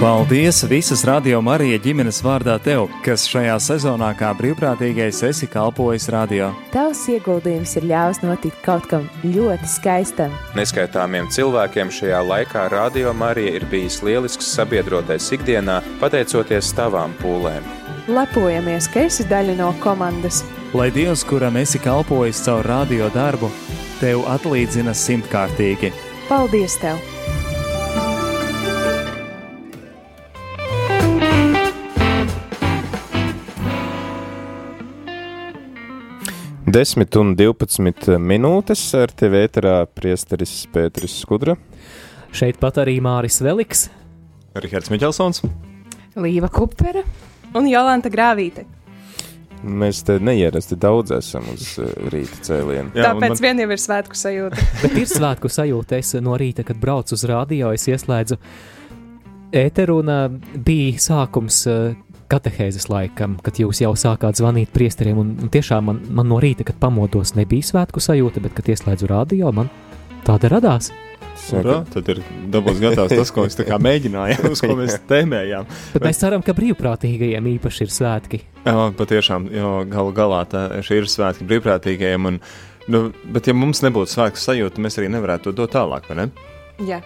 Paldies visas radio Marija ģimenes vārdā tev, kas šajā sezonā kā brīvprātīgais esi kalpojis radio. Tavs ieguldījums ir ļāvis notikt kaut kam ļoti skaistam. Neskaitāmiem cilvēkiem šajā laikā radio Marija ir bijis lielisks sabiedrotais ikdienā, pateicoties tavām pūlēm. Lepojamies, ka esi daļa no komandas. Lai Dievs, kuram esi kalpojis caur radio darbu, tev atlīdzina simtkārtīgi. Paldies tev! Desmit un 12 minūtes ar tevi ēterā priesteris Pēteris Skudra. Šeit pat arī Māris Veliks, Rihards Miķelsons. Līva Kupera un Jolanta Grāvīte. Mēs te neierasti daudz esam uz eh, rīta un Tāpēc man- vien jau ir svētku sajūta. bet ir svētku sajūta. Es no rīta, kad braucu uz radio, es ieslēdzu ēteru un uh, bija sākums uh, katehēzes laikam, kad jūs jau sākāt zvanīt priesteriem. Un, un tiešām man, man no rīta, kad pamodos, nebija svētku sajūta, bet, kad ieslēdzu radio, man tāda radās. Ura, tad ir dabūs gatavs tas, ko mēs tā kā mēģinājām, uz ko mēs tēmējām. Bet mēs ceram, ka brīvprātīgajiem īpaši ir svētki. Jā, patiešām, jo galu galā tā šī ir svētki brīvprātīgajiem. Un, nu, bet, ja mums nebūtu svētku sajūta, mēs arī nevarētu to dot tālāk, vai ne? Jā.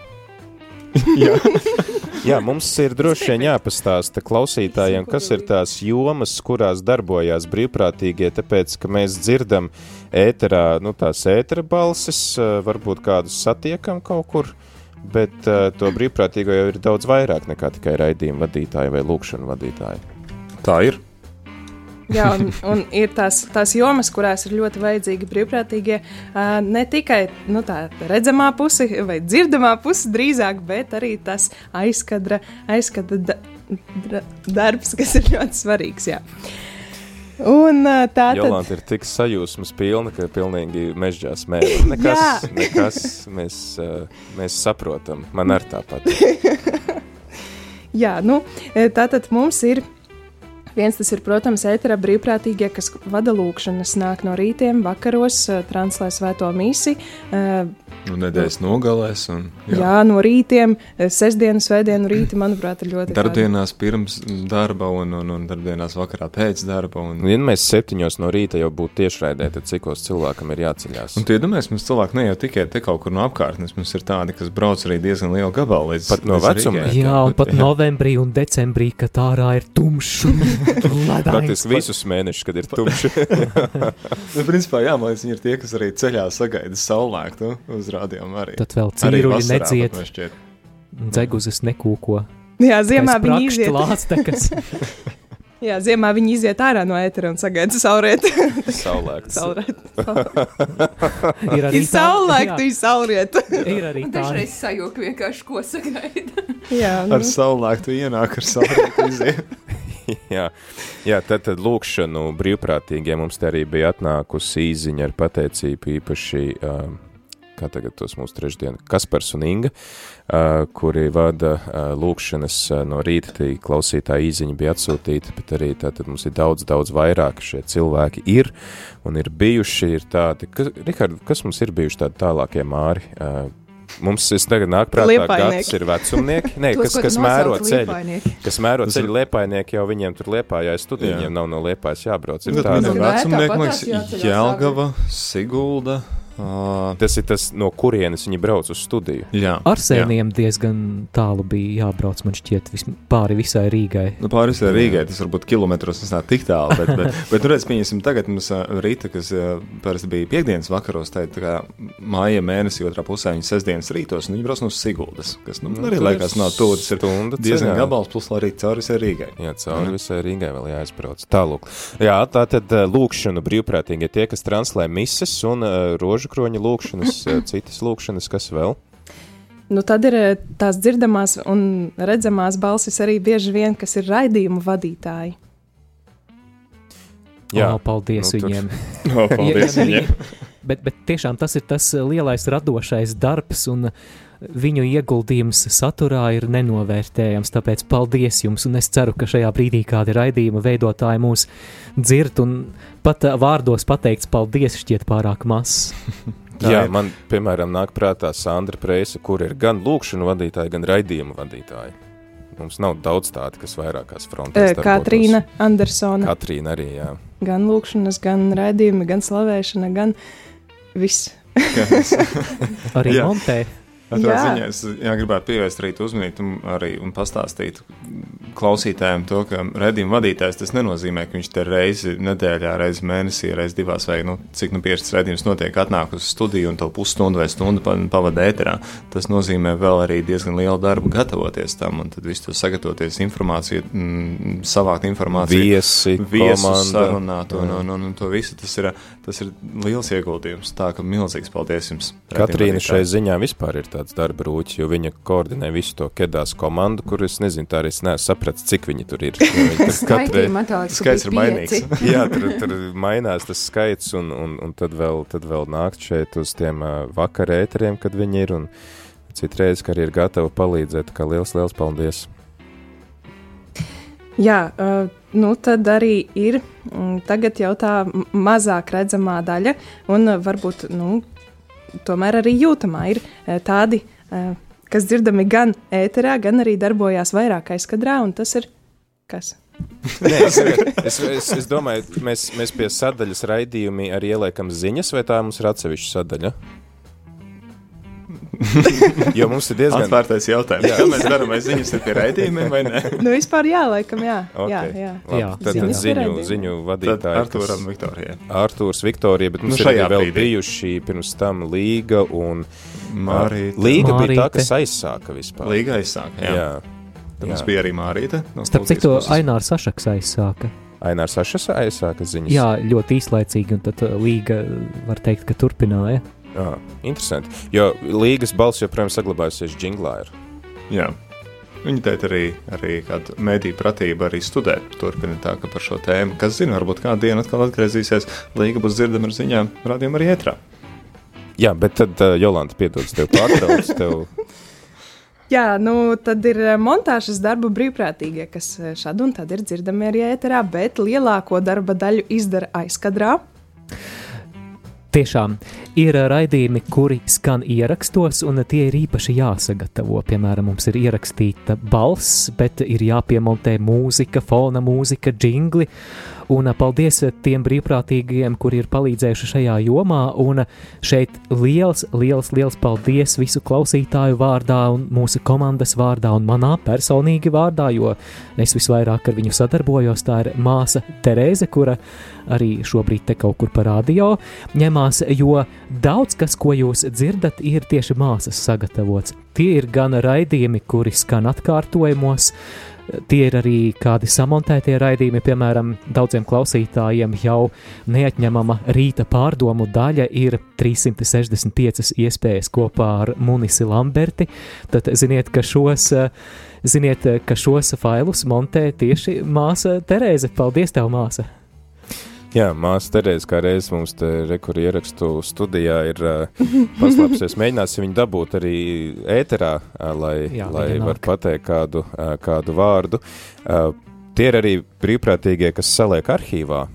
Jā, Jā, mums ir droši vien jāpastāsta klausītājiem, kas ir tās jomas, kurās darbojās brīvprātīgie, tāpēc, ka mēs dzirdam ēterā, nu tās ētera balsis, eh, varbūt kādus satiekam kaut kur, bet uh, to brīvprātīgo jau ir daudz vairāk nekā tikai raidījuma vadītāji vai lūkšana vadītāji. tā ir. Jā, un, un ir tās, tās jomas, kurās ir ļoti vajadzīgi brīvprātīgie. Ne tikai nu, tā redzamā puse vai dzirdamā puse drīzāk, bet arī tas aizkadra, aizkadra da, dra, darbs, kas ir ļoti svarīgs. Jā. Un tā tad. Jolanta ir tik sajūsmas pilna, ka pilnīgi mežģā smēja. Nekas, nekas mēs, mēs saprotam. Man ar tāpat. Jā, nu, e, tātad mums ir. Viens tas ir, protams, ēterā brīvprātīgie, kas vada lūkšanas, nāk no rītiem, vakaros, ā, translē svēto misiju. ā, Nu, nedēļas nogalēs un Jā. jā, no rītiem, ā, sestdienu, svētdienu rīti, manuprāt, ir ļoti darbdienās pirms darba un, un, un darbdienās vakarā pēc darba. Un, Un, ja mēs septiņos no rīta jau būtu tiešraidē, tad cikos cilvēkam ir jāceļās? Un tu iedomājies, mums cilvēki ne jau tikai te kaut kur no apkārtnes, mums ir tādi, kas brauc arī diezgan lielu gabalu līdz Pat no vecuma. Jā, un pat novembrī un decembrī, kad ārā ir tumšs. Praktiski visus mēnešus, kad ir tumšs. Nu, principā, jā, man liekas, viņi ir tie, kas arī ceļā sagaida saulēktu uz rādījuma arī. Tad vēl Arī cīruļi šķiet. dzeguzes nekūko. Jā, ziemā viņi iziet. Lāstekas. Jā, ziemā viņi iziet ārā no ētera un sagaida saulrietu. Saulēkts. Saulrietu. ir arī Ir saulēktu, ir saulrietu. Ir arī tā. Dažreiz sajūta vienkārši, ko sagaida. Jā, Ar nu, saulēktu ienāk ar saulēktu iziet. Jā, jā tad, tad lūkšanu brīvprātīgiem mums te arī bija atnākusi īziņa ar pateicību īpaši, um, kā tagad tos mūsu trešdien, Kaspars un Inga, uh, kuri vada uh, lūkšanas uh, no rīta, tī klausītāji īziņa bija atsūtīta, bet arī tātad mums ir daudz, daudz vairāk šie cilvēki ir un ir bijuši, ir tādi, kas, Rihard, kas mums ir bijuši tādi tālākie māri? Uh, Mums tagad nāk prātā, Liepājnieki. gads ir vecumnieki, Nē, Tos, kas, kas mēro ceļu. liepainieki. Kas mēro Tas ceļu ir- liepājnieki, jau viņiem tur liepājā studija, Jā. viņiem nav no liepājas jābrauc. Ir tāda, vecumnieki, man liekas, Jelgava, Sigulda. Uh, tas ir tas, no kurienes viņi brauc uz studiju. jā. Arsēniem diezgan tālu bija jābrauc, man šķiet, vis, pāri visai Rīgai. Nu, pāris ir Rīgai, tas varbūt kilometros tas nav tik tālu, bet, bet, bet nu, redz, pieņemsim, tagad mums rīta, kas parasti bija piekdienas vakaros, tā kā māja mēnesī otrā pusē, viņa sestdienas rītos, un viņi brauc no Siguldas, kas, nu, Nu, arī tur liekas nav tuvu, tas ir stunda diezgan gabals, plus arī cauri visai Rīgai. Jā, cauri visai Rīgai vēl jāizbrauc. Tālūk. Jā, tā tad lūkšanu brīvprātīgie tie, kas translē mises un uh, rožu kroņa lūkšanas, uh, citas lūkšanas, kas vēl? nu, tad ir eh, tās dzirdamās un redzamās balsis arī bieži vien, kas ir raidījumu vadītāji. Jā, oh, paldies nu, nu, tur- viņiem. No, paldies viņiem. Bet, bet tiešām tas ir tas lielais radošais darbs, un viņu ieguldījums saturā ir nenovērtējams. Tāpēc paldies jums, un es ceru, ka šajā brīdī kādi raidījuma veidotāji mūs dzird, un pat ā, vārdos pateikts paldies šķiet pārāk mazs. Tā Jā, ir. man, piemēram, nāk prātā Sandra Preisa, kur ir gan lūkšanu vadītāja, gan raidījumu vadītāja. mums nav daudz tādu, kas vairākās frontēs. Katrīna Andersona. Katrīna arī, jā. Gan lūkšanas, gan raidījumi, gan slavēšana, gan viss. arī Montē. Katrā ziņā es jā, gribētu pievērst arī uzmanību un, arī, un pastāstīt klausītājiem to, ka redzījuma vadītājs tas nenozīmē, ka viņš te reizi nedēļā, reizi mēnesī, reizi divās vai nu, cik nu piešķirts redzījums notiek, atnāk uz studiju un to pusstundu vai stundu pavada ēterā. Tas nozīmē vēl arī diezgan lielu darbu gatavoties tam un tad visu to sagatavoties informāciju, m, mm, savākt informāciju. Viesi, viesus sarunāt un, un, un, un to visu. Tas ir, tas ir liels ieguldījums. Tā ka milzīgs paldies jums. Katrīna šai ziņā vispār ir tāds darba rūķis, jo viņa koordinē visu to kedās komandu, kur es nezinu, tā arī es neesmu sapratis, cik viņi tur ir. Katrai skaits ir mainīgs. Jā, tur, tur mainās tas skaits, un, un, un tad, vēl, tad vēl nākt šeit uz tiem uh, vakar ēteriem, kad viņi ir, un citreiz, ka arī ir gatavi palīdzēt, kā liels, liels paldies! Jā, uh, nu tad arī ir mm, tagad jau tā mazāk redzamā daļa, un varbūt nu, tomēr arī jūtamā ir uh, tādi, uh, kas dzirdami gan ēterā, gan arī darbojās vairāk aizkadrā, un tas ir kas? Nē, es, es, es, es domāju, mēs, mēs pie sadaļas raidījumi arī ieliekam ziņas, vai tā mums ir atsevišķa sadaļa? jo mums ir diezgan atvērtais jautājums. Jā. Kā mēs darām, vai ziņas ir pie raidījumiem vai nē? nu, vispār jā, laikam, jā. Okay. jā, jā. Jā. Tad, tad ziņu, ziņu vadītāji. Artūram Viktorijai. Artūrs Viktorija, bet mums nu, ir vēl brīdī. bijuši pirms tam Līga un Mārīta. Līga Mārīte. bija tā, kas aizsāka vispār. Līga aizsāka, jā. jā. Tad mums bija arī Mārīta. No Starp cik to Ainārs Sašaks aizsāka. Ainārs Sašaks aizsāka ziņas. Jā, ļoti īslaicīgi, un tad Līga var teikt, ka turpināja. Jā, interesanti. Jo līgas balss joprojām saglabājusies jinglā. Ir. Jā. Viņa teica arī, arī kādu mediju pratību arī studēt. Turpina tā, ka par šo tēmu, kas zina, varbūt kādu dienu atkal atgriezīsies, līga būs dzirdama ar ziņām, rādījumā arī ētrā. Jā, bet tad uh, Jolanta piedodas tev pārtrauc. Tev... Jā, nu tad ir montāžas darbu brīvprātīgie, kas šad un tad ir dzirdami arī ēterā, bet lielāko darba daļu izdara aizkadrā. Tiešām ir raidījumi, kuri skan ierakstos, un tie ir īpaši jāsagatavo. Piemēram, mums ir ierakstīta balss, bet ir jāpiemontē mūzika, fona mūzika, jingli. Un paldies tiem brīvprātīgajiem, kuri ir palīdzējuši šajā jomā. Un šeit liels, liels, liels paldies visu klausītāju vārdā un mūsu komandas vārdā un manā personīgi vārdā, jo es visvairāk ar viņu sadarbojos. Tā ir māsa Terēze, kura arī šobrīd te kaut kur pa radio ņemās, jo daudz kas, ko jūs dzirdat, ir tieši māsas sagatavots. Tie ir gan raidījumi, kuri skan atkārtojumos, Tie ir arī kādi samontētie raidījumi, piemēram, daudziem klausītājiem jau neatņemama rīta pārdomu daļa ir 365 iespējas kopā ar Munisi Lamberti. Tad ziniet, ka šos, ziniet, ka šos failus montē tieši māsa Terēze. Paldies, tev, māsa! Jā, māsa Terēza, kā reiz mums te rekurī ierakstu studijā ir uh, paslēpsies. Mēģināsim viņu dabūt arī ēterā, uh, lai, Jā, lai var pateikt kādu, uh, kādu vārdu. Tie ir arī brīvprātīgie, kas saliek arhīvā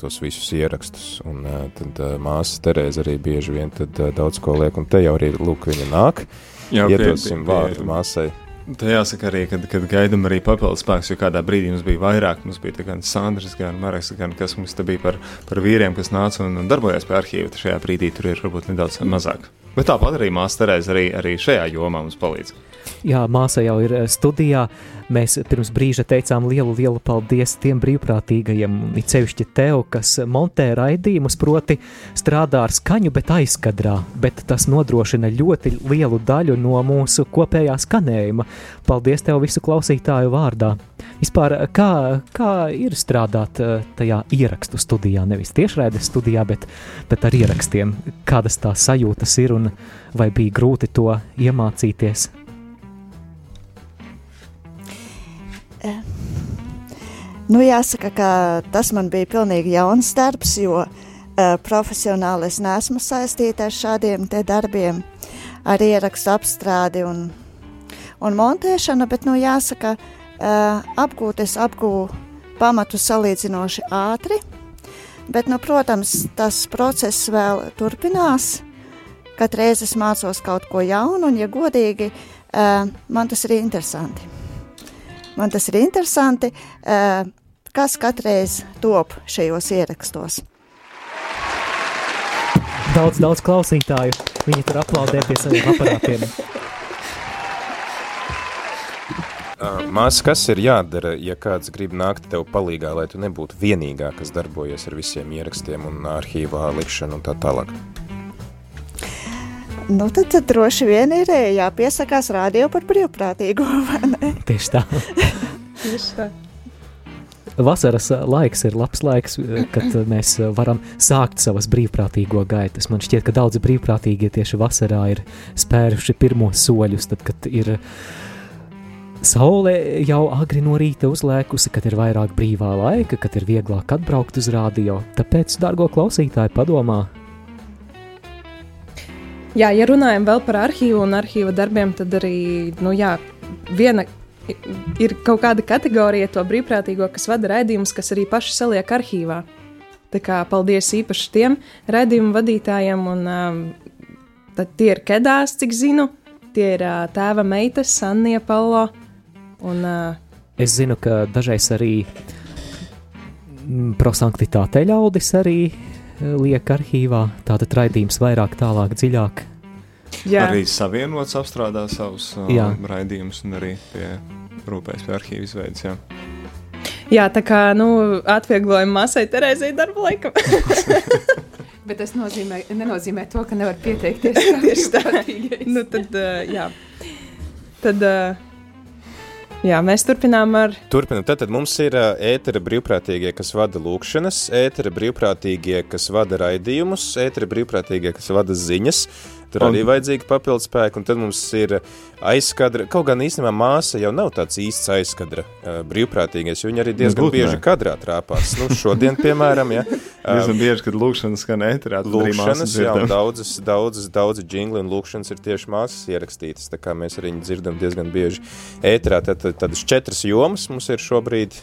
tos visus ierakstus. Un tad māsa Terēza arī bieži vien tad, daudz ko liek, un te jau arī lūk viņa nāk. Jā, Iedosim pie, pie, vārdu māsai. Tā jāsaka arī, kad, kad gaidām arī papildus spēkus, jo kādā brīdī mums bija vairāk. Mums bija gan Sandrs, gan Marks, gan kas mums te bija par, par vīriem, kas nāca un, un darbojās pie arhīva. Šajā brīdī tur ir varbūt nedaudz mazāk. Bet tāpat arī māsa Terēza arī, arī šajā jomā mums palīdz. Jā, māsa jau ir eh, studijā. Mēs pirms brīža teicām lielu, lielu paldies tiem brīvprātīgajiem, it sevišķi tev, kas montē raidījumus, proti strādā ar skaņu, bet aizkadrā, bet tas nodrošina ļoti lielu daļu no mūsu kopējā skanējuma. Paldies tev visu klausītāju vārdā! Vispār, kā, kā ir strādāt eh, tajā ierakstu studijā, nevis tiešraides studijā, bet, bet ar ierakstiem? Kādas tās sajūtas ir un vai bija grūti to iemācīties? Nu, jāsaka, ka tas man bija pilnīgi jauns darbs, jo uh, profesionāli es neesmu saistīta ar šādiem darbiem, ar ierakstu apstrādi un, un montēšanu, bet, nu, jāsaka, uh, apgūt es apgūvu pamatu salīdzinoši ātri, bet, nu, protams, tas process vēl turpinās. Katru reizi es mācos kaut ko jaunu, un, ja godīgi, uh, man tas ir interesanti. Man tas ir interesanti, kas katreiz top šajos ierakstos. Daudz, daudz klausītāju. Viņi tur aplaudē pie saviem aparātiem. Māsa, kas ir jādara, ja kāds grib nākt tev palīgā, lai tu nebūtu vienīgā, kas darbojas ar visiem ierakstiem un arhīvā likšanu un tā tālāk? Nu, tad, tad droši vien ir jāpiesakās radio par brīvprātīgo, vai ne? Tieši tā. Tieši tā. Vasaras laiks ir labs laiks, kad mēs varam sākt savas brīvprātīgo gaitas. Man šķiet, ka daudzi brīvprātīgie tieši vasarā ir spēruši pirmos soļus, tad, kad ir saule jau agri no rīta uzlēkusi, kad ir vairāk brīvā laika, kad ir vieglāk atbraukt uz radio. Tāpēc, dārgo klausītāji, padomā, Jā, ja runājam vēl par arhīvu un arhīva darbiem, tad arī nu, jā, viena ir kaut kāda kategorija to brīvprātīgo, kas vada raidījumus, kas arī paši saliek arhīvā. Tā kā paldies īpaši tiem raidījumu vadītājiem, un um, tie ir Kedās, cik zinu, tie ir uh, tēva meitas, Sannija Palo. Un, uh, es zinu, ka dažreiz arī mm, prosanktitāte ļaudis arī liek arhīvā, tātad raidījums vairāk, tālāk, dziļāk. Jā. Arī savienots apstrādā savus uh, raidījumus un arī pie rūpēs pie arhīvu izveidas. Jā. jā, tā kā nu, atvieglojuma masai Terēzai darba laikam. Bet tas nozīmē, nenozīmē to, ka nevar pieteikties. Tieši tā. nu, tad, uh, jā. Tad, uh, Jā, mēs turpinām ar. Turpinām. Tad mums ir ētera brīvprātīgie, kas vada lūkšanas, ētera brīvprātīgie, kas vada raidījumus, ētera brīvprātīgie, kas vada ziņas, Tur un... arī vajadzīga papildus spēka, un tad mums ir aizskadra. Kaut gan īstenībā māsa jau nav tāds īsts aizskadra brīvprātīgais, jo viņa arī diezgan Būt, bieži ne. kadrā trāpās. Nu, šodien, piemēram, ja. diezgan bieži, kad lūkšanas skan ēterā. Lūkšanas, jā, un daudzas, daudzas, daudzas džingli un lūkšanas ir tieši māsas ierakstītas, tā kā mēs arī dzirdam diezgan bieži ēterā. Tad, tādas četras jomas mums ir šobrīd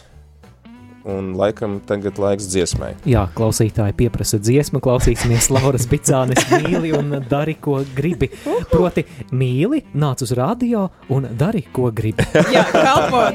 un laikam tagad laiks dziesmai. Jā, klausītāji pieprasa dziesmu, klausīsimies Lauras Bicānes mīli un dari, ko gribi. Proti, mīli, nāc uz radio un dari, ko gribi. Jā, kalpot,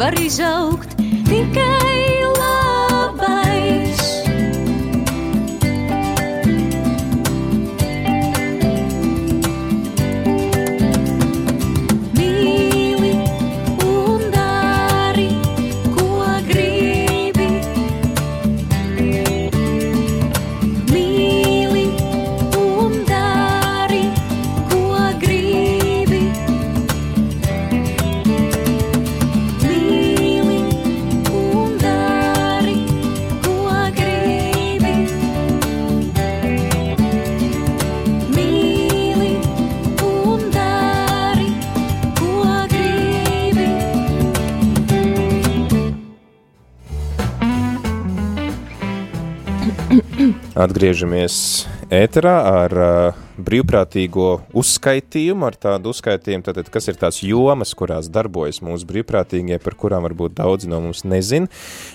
var izaugt tikai Atgriežamies ēterā ar uh, brīvprātīgo uzskaitījumu, ar tādu uzskaitījumu, tātad, kas ir tās jomas, kurās darbojas mūsu brīvprātīgie, par kurām varbūt daudzi no mums nezin.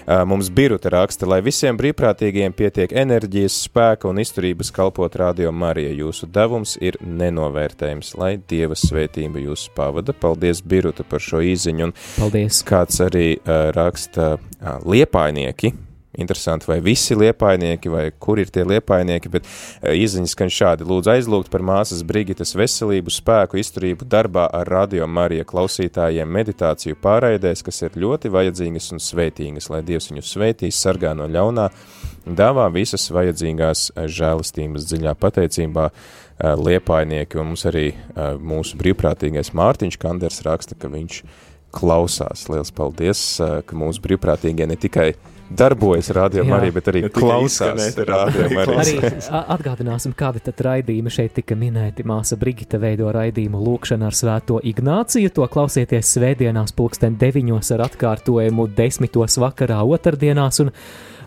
Uh, mums biruta raksta, lai visiem brīvprātīgiem pietiek enerģijas, spēka un izturības kalpot radio Marija. Jūsu devums ir nenovērtējums, lai Dieva svētība jūs pavada. Paldies, biruta, par šo īziņu. Un Paldies! Kāds arī uh, raksta uh, liepainieki, Interesanti, vai visi liepainieki, vai kur ir tie liepainieki, bet uh, izziņas skan šādi. Lūdzu aizlūgt par māsas Brigitas veselību, spēku, izturību darbā ar radio Marija klausītājiem meditāciju pārraidēs, kas ir ļoti vajadzīgas un svētīgas, lai Dievs viņus svētīs, sargā no ļaunā, dāvā visas vajadzīgās uh, žēlistības dziļā pateicībā uh, liepainieki, un mums arī mūsu brīvprātīgais Mārtiņš Kanders raksta, ka viņš klausās. Liels paldies, uh, ka mūsu brīvprātīgie ne tikai darbojas rādījumā arī, bet arī tikai klausās rādījumā arī. Arī atgādināsim, kādi tad raidījumi šeit tika minēti. Māsa Brigita veido raidījumu Lūkšana ar Svēto Ignāciju. To klausieties svētdienās, pulksten deviņos ar atkārtojumu desmitos vakarā otrdienās. Un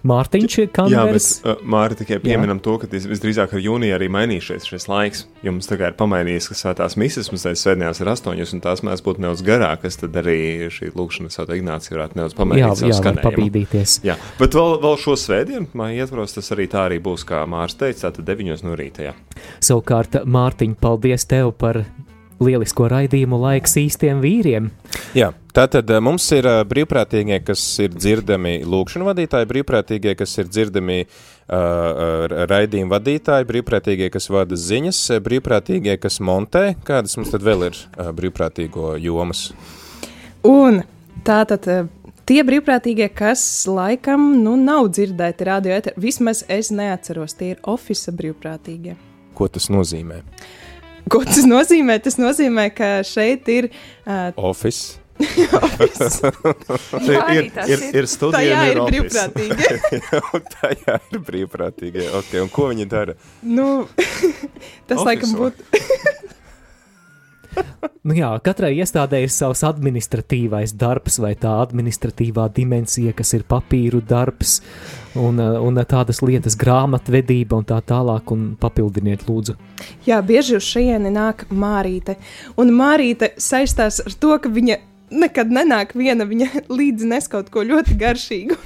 Mārtiņš Jā, bet Kanders. uh, Mārta tikai pieminam to, ka vis- visdrīzāk ar jūniju arī mainīsies šis laiks. Jo mums tagad ir pamainījies, ka svētās misijas mums teica svētdienās ir astoņas, un tās mēs būtu nedaudz garākas, tad arī šī lūkšana svētā Ignācija varētu nedaudz Jā, pamainīt savu jā, var pabīdīties. Jā, bet vēl, vēl šo svētdienu, man ietvaros, tas arī tā arī būs, kā Mārcis teica, tātad 9 no rīta. Jā. Savukārt, Mārtiņ, paldies tev par lielisko raidījumu laiks īstiem vīriem. Jā, tātad eh, mums ir uh, brīvprātīgie, kas ir dzirdami lūkšanu vadītāji, brīvprātīgie, kas ir dzirdami uh, raidījumu vadītāji, brīvprātīgie, kas vada ziņas, eh, brīvprātīgie, kas montē. Kādas mums tad vēl ir uh, brīvprātīgo jomas? Un tā tad. eh, Tie brīvprātīgie, kas laikam nu, nav dzirdēti radio ēterā, vismaz es neatceros, tie ir oficiāli brīvprātīgie. Ko tas nozīmē? Ko tas nozīmē? Tas nozīmē, ka šeit ir uh, Office. Jā, arī ir, ir, ir. ir studija, tajā un ir office. brīvprātīgi. Tā jā, ir brīvprātīgie. Okay, un ko viņi dara? nu, tas laikam Office būtu. Nu jā, katrai iestādē ir savs administratīvais darbs, vai tā administratīvā dimensija, kas ir papīru darbs, un, uh, un tādas lietas, grāmatvedība un tā tālāk, un papildiniet, lūdzu. Jā, bieži uz šejieni nāk Mārīte. Un Mārīte saistās ar to, ka viņa nekad nenāk viena, viņa līdzi nes kaut ko ļoti garšīgu.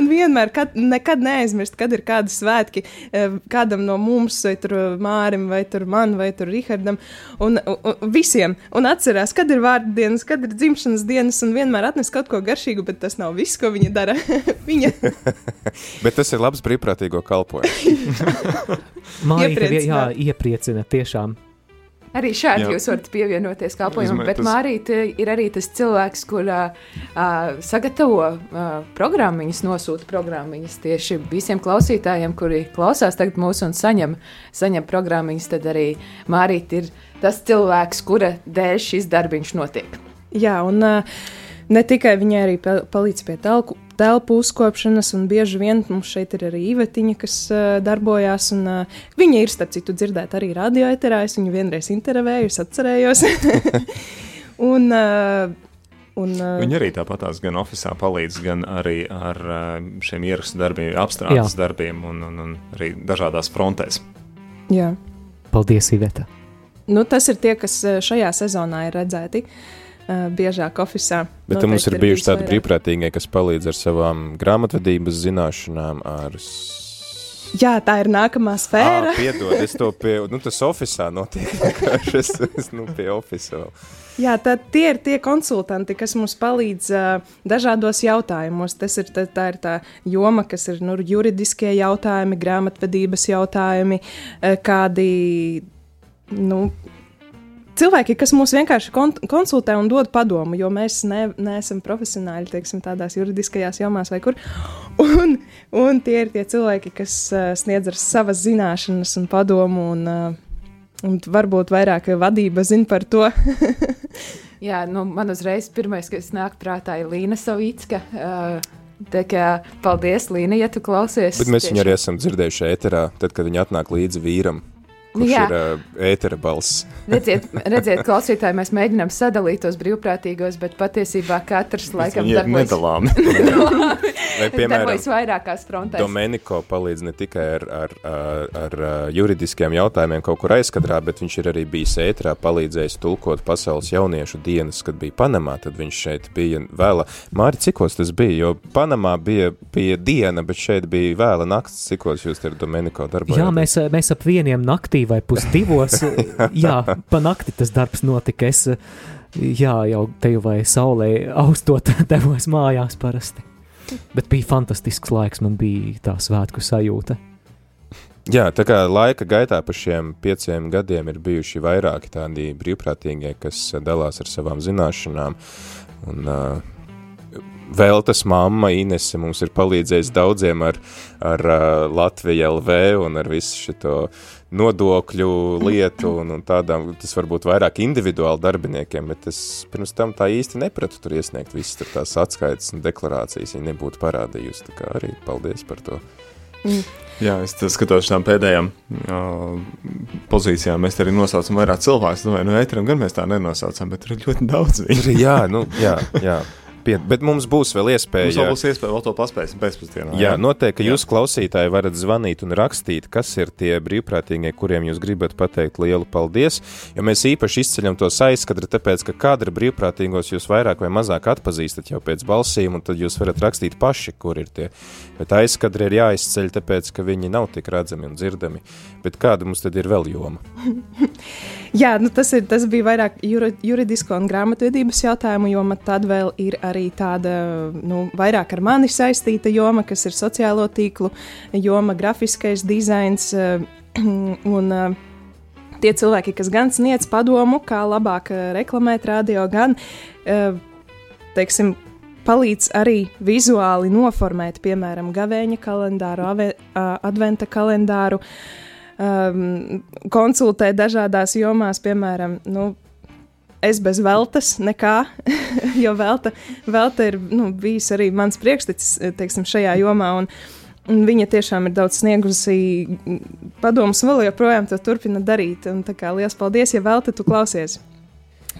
Un vienmēr, kad, nekad neaizmirst, kad ir kādi svētki eh, kādam no mums, vai tur Mārim, vai tur man, vai tur Rihardam, un, un, un visiem. Un atcerās, kad ir vārdu dienas, kad ir dzimšanas dienas, un vienmēr atnes kaut ko garšīgu, bet tas nav viss, ko viņa dara. viņa Bet tas ir labs brīvprātīgo kalpojums. Mārīte, jā, iepriecina tiešām. Arī šādi Jā. jūs varat pievienoties domāju, bet tas-. Mārīte ir arī tas cilvēks, kur uh, uh, sagatavo uh, programmiņas, nosūta programmiņas tieši visiem klausītājiem, kuri klausās tagad mūsu un saņem, saņem programmiņas. Tad arī Mārīte ir tas cilvēks, kura dēļ šis darbiņš notiek. Jā, un uh, ne tikai viņai arī pa- palīdz pie telku, telpu uzkopšanas, un bieži vien mums šeit ir arī īvetiņa, kas uh, darbojās. Un, uh, viņa ir, starp citu, dzirdēta arī radioeterā. Es viņu vienreiz intervēju, es atcerējos. un, uh, un, uh, Viņi arī tāpatās gan oficiālā palīdz, gan arī ar uh, šiem ierakstu darbiem, apstrādes Jā. darbiem un, un, un arī dažādās frontēs. jā. Paldies, Iveta! Nu, tas ir tie, kas šajā sezonā ir redzēti uh, biežāk oficiālā. Bet te mums ir bijuši tādi brīvprātīgie, kas palīdz ar savām grāmatvedības zināšanām, ar Jā, tā ir nākamā sfēra. Ā, piedod, es to pie, nu tas oficiālā notiek, es, es nu pie oficiāla. Jā, tad tie ir tie konsultanti, kas mums palīdz uh, dažādos jautājumos. Tas ir tā, tā, ir tā joma, kas ir nu, juridiskie jautājumi, grāmatvedības jautājumi, uh, kādi nu, cilvēki, kas mūs vienkārši kon konsultē un dod padomu, jo mēs ne, neesam profesionāļi teiksim, tādās juridiskajās jomās vai kur. Un, un tie ir tie cilvēki, kas uh, sniedz ar savas zināšanas un padomu. Un, uh, Un varbūt vairāk vadība zina par to. Jā, nu, man uzreiz pirmais, kas nāk prātā, ir Līna Savicka. Uh, tā kā paldies, Līna, ja tu klausies. Bet mēs viņu arī esam dzirdējuši ēterā, tad, kad viņi atnāk līdzi vīram. Kurš Jā. ir uh, ētera balss. Redziet, redziet, klausītāji, mēs mēģinām sadalīt tos brīvprātīgos, bet patiesībā katrs laikam Viņi ir darbojas, nedalāmi. Vai, piemēram, vairākās frontēs. Domeniko palīdz ne tikai ar, ar, ar, ar juridiskiem jautājumiem kaut kur aizkadrā, bet viņš ir arī bijis ētrā, palīdzējis tulkot pasaules jauniešu dienas, kad bija Panamā, tad viņš šeit bija vēla. Māri, cikos tas bija? Jo Panamā bija, bija diena, bet šeit bija vēla nakts. Cikos jūs ar Domeniko darbojaties? Jā, mēs, mēs ap vieniem naktī vai pusdivos, jā, pa nakti tas darbs notika. Es, jā, jau te jau vai saulē austot devos mājās parasti. Bet bija fantastisks laiks, man bija tā svētku sajūta. Jā, tā kā laika gaitā pa šiem pieciem gadiem ir bijuši vairāki tādi brīvprātīgie, kas dalās ar savām zināšanām. Un, uh, vēl tas mamma Inese mums ir palīdzējis daudziem ar, ar uh, Latviju LV un ar visu šo nodokļu lietu un, un tādām, tas varbūt vairāk individuāli darbiniekiem, bet es pirms tam tā īsti nepratu tur iesniegt visas tur tās atskaites un deklarācijas, ja nebūtu parādījusi, tā kā arī paldies par to. Jā, es skatos tām pēdējām uh, pozīcijām. Mēs arī nosaucam vairāk cilvēku. Domāju, no ēteram gan mēs tā nenosaucam, bet tur ir ļoti daudz viņu. jā, nu, jā, jā. Pie, bet mums būs vēl iespēja. Mums vēl būs iespēja vēl to paspēsim pēcpusdienā. Jā, noteikti, ka jūs klausītāji varat zvanīt un rakstīt, kas ir tie brīvprātīgie, kuriem jūs gribat pateikt lielu paldies. Jo mēs īpaši izceļam to aizskatri, tāpēc, ka kadra brīvprātīgos jūs vairāk vai mazāk atpazīstat jau pēc balsīm, un tad jūs varat rakstīt paši, kur ir tie. Bet aizskatri ir jāizceļ, tāpēc, ka viņi nav tik redzami un dzirdami. Bet kāda mums tad ir vēl joma? Jā, nu tas, ir, tas bija vairāk juri, juridisko un grāmatvedības jautājumu joma. Tad vēl ir arī tāda nu, vairāk ar mani saistīta joma, kas ir sociālo tīklu joma, grafiskais dizains eh, un eh, tie cilvēki, kas gan sniedz padomu, kā labāk eh, reklamēt radio, gan, teiksim, palīdz arī vizuāli noformēt, piemēram, gavēņa kalendāru, adventa kalendāru. Um, konsultē dažādās jomās, piemēram, nu, es bez veltes nekā, jo velta, velta ir nu, bijis arī mans priekštecis teiksim, šajā jomā. Un, un viņa tiešām ir daudz sniegusi padomus, un vēl joprojām to turpina darīt. Un, tā kā liels paldies, ja velta tu klausies.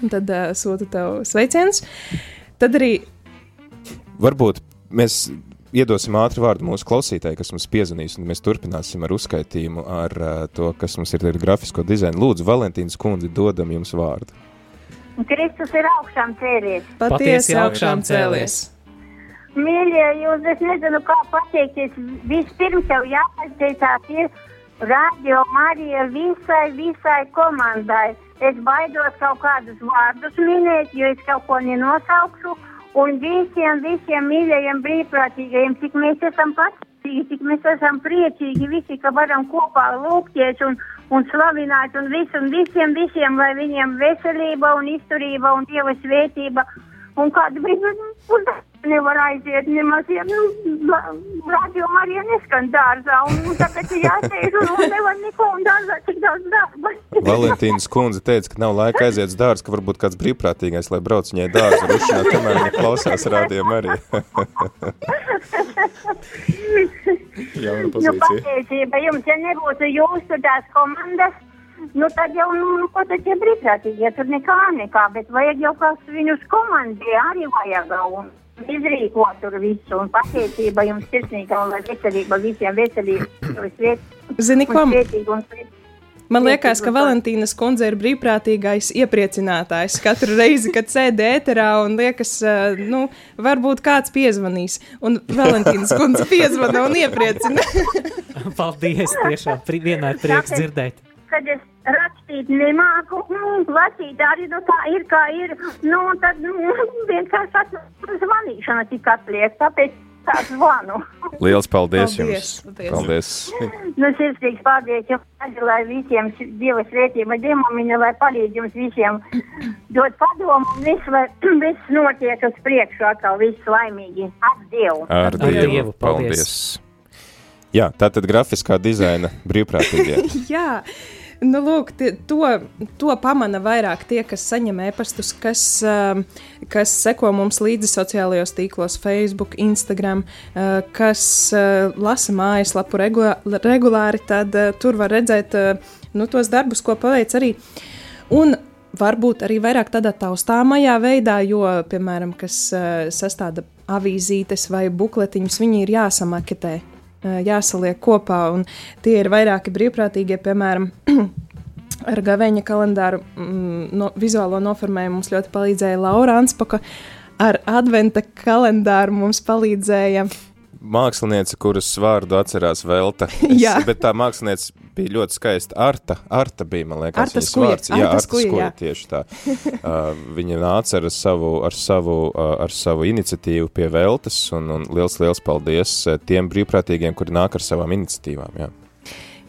Un tad uh, sūtu tev sveicienus. Tad arī Varbūt mēs iedosim ātri vārdu mūsu klausītājai, kas mums piezvanīs, un mēs turpināsim ar uzskaitījumu ar uh, to, kas mums ir ar grafisko dizainu. Lūdzu, Valentīnas kundze, dodam jums vārdu. Kristus ir augšām cēlies. patiesi augšām cēlies. Mīļie, jūs es nezinu, kā pateikties. Vispirms jau jāpateicās ir Radio Marija visai, visai komandai. Es baidos kaut kādus vārdus minēt, jo es kaut ko nenosaukšu. Un visiem, visiem mīļajiem brīvprātīgajiem, cik mēs esam pateicīgi, cik mēs esam priecīgi visi, ka varam kopā lūgties un, un slavināt un visu, un visiem, visiem, lai viņiem veselība un izturība un Dieva svētība. Un kāda uz nevar aiziet nemaz, ja nu, radio Marija neskan dārzā, un, un tāpēc ir jāsēž un, un nevar neko, un dārzā tik daudz darba. Valentīnas kundze teica, ka nav laika aiziet uz dārzu, ka varbūt kāds brīvprātīgais, lai brauc viņai dārzu rušināt, kamēr viņa klausās rādījumā arī. Jauna Nu, patiesība jums, ja nebūtu jūsu tās komandas, nu tad jau, nu, nu ko tad tie brīvprātīgie, tur nekā, nekā, bet vajag jau kāds viņus komandē, arī vajag un izrīkot tur visu, un patiesība jums sirsnīga, un lai veselība visiem veselība, sviet, Zini, ko? un. Man liekas, ka Valentīnas kundze ir brīvprātīgais iepriecinātājs. Katru reizi, kad sēdi ēterā un liekas, nu, varbūt kāds piezvanīs. Un Valentīnas kundze piezvana un iepriecina. Paldies! Tiešām vienmēr prieks dzirdēt. Kad es rakstīt nemāku, nu, lasīt arī, nu, tā ir, kā ir, nu, un tad, nu, vienkārši zvanīšana tik atliek, tāpēc tā zvanu. Liels paldies, Paldies, jums! paldies. Paldies! Nu, sirsnīgs paldies jums, lai visiem Dieva svētība demomiņa, lai palīdz jums visiem dot padomu un viss, lai viss notiek uz priekšu atkal, viss laimīgi. Ar Dievu! Ar Dievu! Dievu, paldies. paldies. Jā, tā tad grafiskā dizaina brīvprātīgie. Jā, Nu, lūk, tie, to, to pamana vairāk tie, kas saņem e-pastus, kas, uh, kas seko mums līdzi sociālajos tīklos, Facebook, Instagram, uh, kas uh, lasa mājaslapu regulā, regulāri, tad uh, tur var redzēt nu, tos darbus, ko paveic arī. Un varbūt arī vairāk tādā taustāmajā veidā, jo, piemēram, kas sastāda avīzītes vai bukletiņus, viņi ir jāsamaketē jāsaliek kopā. Tie ir vairāki brīvprātīgie, piemēram, ar gaveņa kalendāru mm, no, vizuālo noformējumu mums ļoti palīdzēja Laura Anspaka. Ar adventa kalendāru mums palīdzēja māksliniece, kuras vārdu atcerās Velta. jā, bet tā māksliniece bija ļoti skaista. Arta, Arta bija, man liekas, Arta viņas skuja, vārds. Jā, Arta Arta skuja, skuja, jā. tieši tā. Uh, viņa nāca ar savu, ar savu, uh, ar savu iniciatīvu pie Veltas, un, un liels, liels paldies uh, tiem brīvprātīgiem, kuri nāk ar savām iniciatīvām. Jā.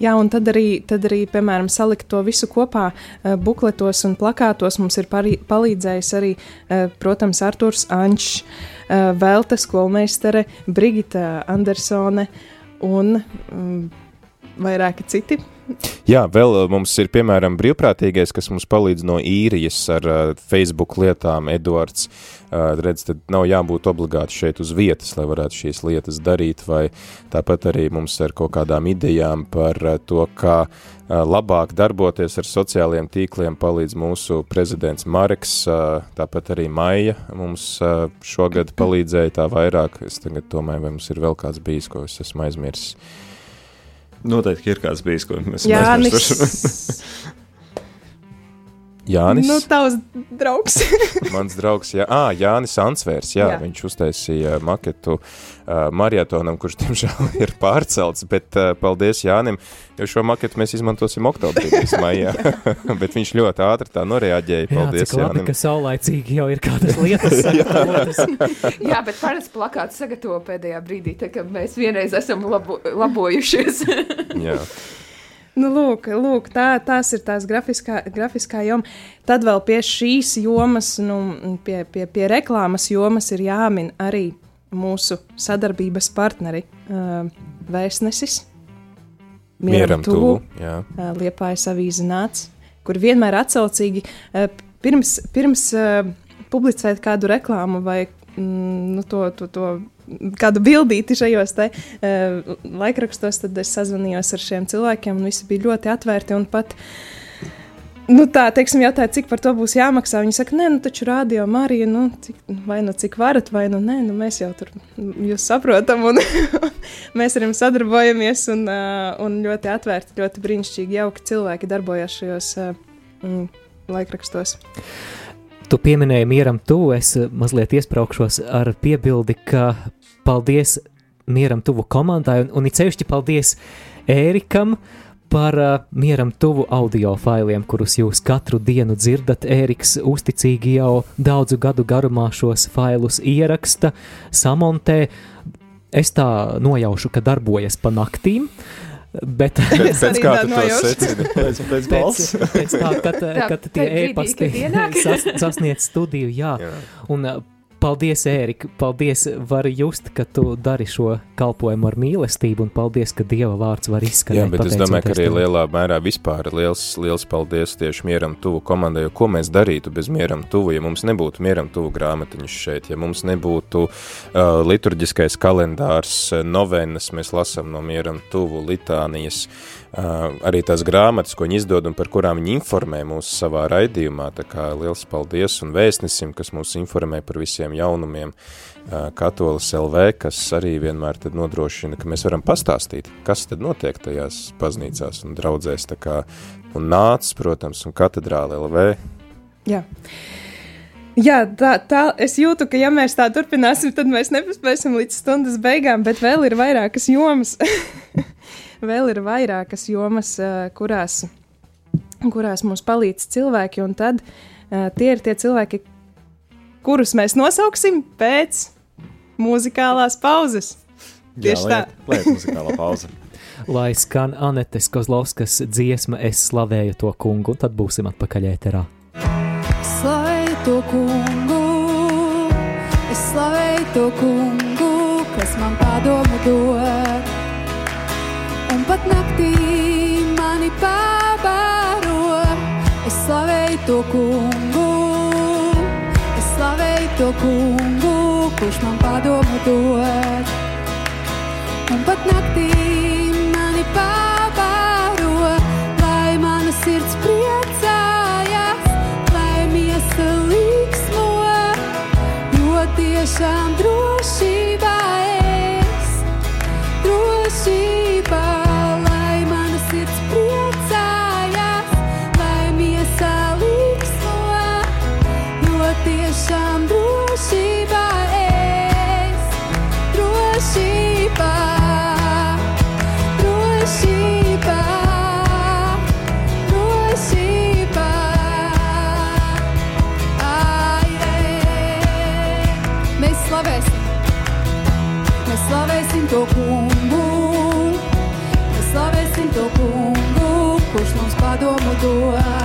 Jā, un tad arī, tad arī, piemēram, salikt to visu kopā uh, bukletos un plakātos mums ir parī, palīdzējis arī, uh, protams, Arturs Ančs, uh, Velta skolmeistere, Brigita Andersone un um, vairāki citi. Jā, vēl uh, mums ir piemēram brīvprātīgais, kas mums palīdz no īrijas ar uh, Facebook lietām, Eduards. Uh, redz, tad nav jābūt obligāti šeit uz vietas, lai varētu šīs lietas darīt, vai tāpat arī mums ar kaut kādām idejām par uh, to, kā uh, labāk darboties ar sociālajiem tīkliem, palīdz mūsu prezidents Mareks, uh, tāpat arī Maija mums uh, šogad palīdzēja tā vairāk. Es tagad domāju, vai mums ir vēl kāds bijis, ko es esmu aizmirsis. Noteikti ir kāds bijis, ko mēs Jānis. Jānis. Nu, tavs draugs. Mans draugs, jā, à, Jānis Ansvērs, jā, jā. Jā. viņš uztaisīja maketu uh, marietonam, kurš, diemžēl, ir pārcelts, bet uh, paldies Jānim, jo šo maketu mēs izmantosim oktobrī, maijā, bet viņš ļoti ātri tā noreaģēja, Jā, paldies cik labi, Jānim. ka saulaicīgi jau ir kādas lietas. Jā, bet parasti plakāts sagatavo pēdējā brīdī, tā kā mēs vienreiz esam labo, labojušies. Jā. Nu, lūk, lūk tā, tās ir tās grafiskā, grafiskā joma. Tad vēl pie šīs jomas, nu, pie, pie, pie reklāmas jomas ir jāmin arī mūsu sadarbības partneri uh, Vēstnesis, Mieram tuvu, jā. uh, Liepājas avīze nāc, kur vienmēr atsaucīgi uh, pirms, pirms uh, publicēt kādu reklāmu vai mm, nu, to, to, to kādu bildīti šajos te, uh, laikrakstos, tad es sazvanījos ar šiem cilvēkiem, un visi bija ļoti atvērti. Pat, nu, tā, teiksim, jautāja, cik par to būs jāmaksā. Viņi saka, nē, nu, taču rādio Marija, nu, cik, vai nu cik varat, vai nu nē, nu, mēs jau tur jūs saprotam, un mēs ar jums sadarbojamies, un, uh, un ļoti atvērti, ļoti brīnišķīgi, jauki cilvēki darbojas šajos uh, laikrakstos. Tu pieminēji mieram tuvu, es eh, mazliet iespraukšos ar piebildi, ka paldies mieram tuvu komandai un, un it sevišķi paldies Ērikam par uh, mieram tuvu audio failiem, kurus jūs katru dienu dzirdat. Ēriks uzticīgi jau daudzu gadu garumā šos failus ieraksta, samontē. Es tā nojaušu, ka darbojas pa naktīm. Bet pēc arī tu to nojaušu. secini? Pēc, balss. pēc, pēc tā, kad, Tā, kad tie e-pasti sas, sasniedz studiju, jā. Jā. Un paldies, Ērika, paldies, var just, ka tu dari šo kalpojumu ar mīlestību, un paldies, ka Dieva vārds var izskanēt. Jā, bet es domāju, ka arī tev. lielā mērā vispār liels, liels paldies tieši mieram tuvu komandai, jo ko mēs darītu bez mieram tuvu, ja mums nebūtu mieram tuvu grāmatiņas šeit, ja mums nebūtu uh, liturģiskais kalendārs, uh, novenas, mēs lasam no mieram tuvu litānijas, uh, arī tās grāmatas, ko viņi izdod un par kurām viņi informē mūs savā raidījumā, tā kā liels paldies un vēstnesim, kas mūs informē par visiem jaunumiem, Katolis LV, kas arī vienmēr tad nodrošina, ka mēs varam pastāstīt, kas tad notiek tajās baznīcās un draudzēs, tā kā, un nāc, protams, un katedrāle LV. Jā. Jā, tā, tā es jūtu, ka, ja mēs tā turpināsim, tad mēs nepaspēsim līdz stundas beigām, bet vēl ir vairākas jomas. vēl ir vairākas jomas, eh, kurās, kurās mums palīdz cilvēki, un tad uh, tie ir tie cilvēki, kurus mēs nosauksim pēc muzikālās pauzes. Tieši tā. Liet muzikālā pauze. Lai skan Anetes Kozlovskas dziesma, es slavēju to kungu, un tad būsim atpakaļ ēterā. Slavēju to kungu, es slavēju to kungu, kas man padomu dod. Un pat naktī mani pavada. to kungu, es slavēju to kungu, kurš man padomu dod. Un pat naktī mani pavāro, lai mana sirds priecājas, lai miesa līksmo, jo tiešām drošībā slavēsim to kungu, mēs slavēsim to kungu, kurš mums padomu dod.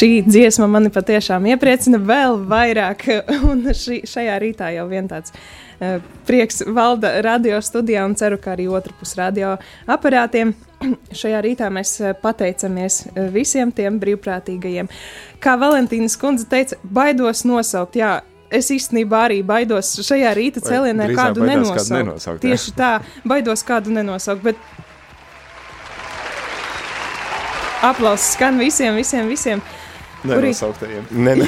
Šī dziesma mani patiešām iepriecina vēl vairāk, un šī, šajā rītā jau vien tāds uh, prieks valda radio studijā, un ceru, ka arī otru pusi radio aparātiem. Šajā rītā mēs eh, pateicamies eh, visiem tiem brīvprātīgajiem. Kā Valentīnas kundze teica, baidos nosaukt. Jā, es īstenībā arī baidos šajā rīta cēlienā kādu nenosaukt. kādu nenosaukt. Tieši tā, baidos kādu nenosaukt. Bet aplausos skan visiem, visiem, visiem. Kuri- Nenosauktajiem. Ne, ne.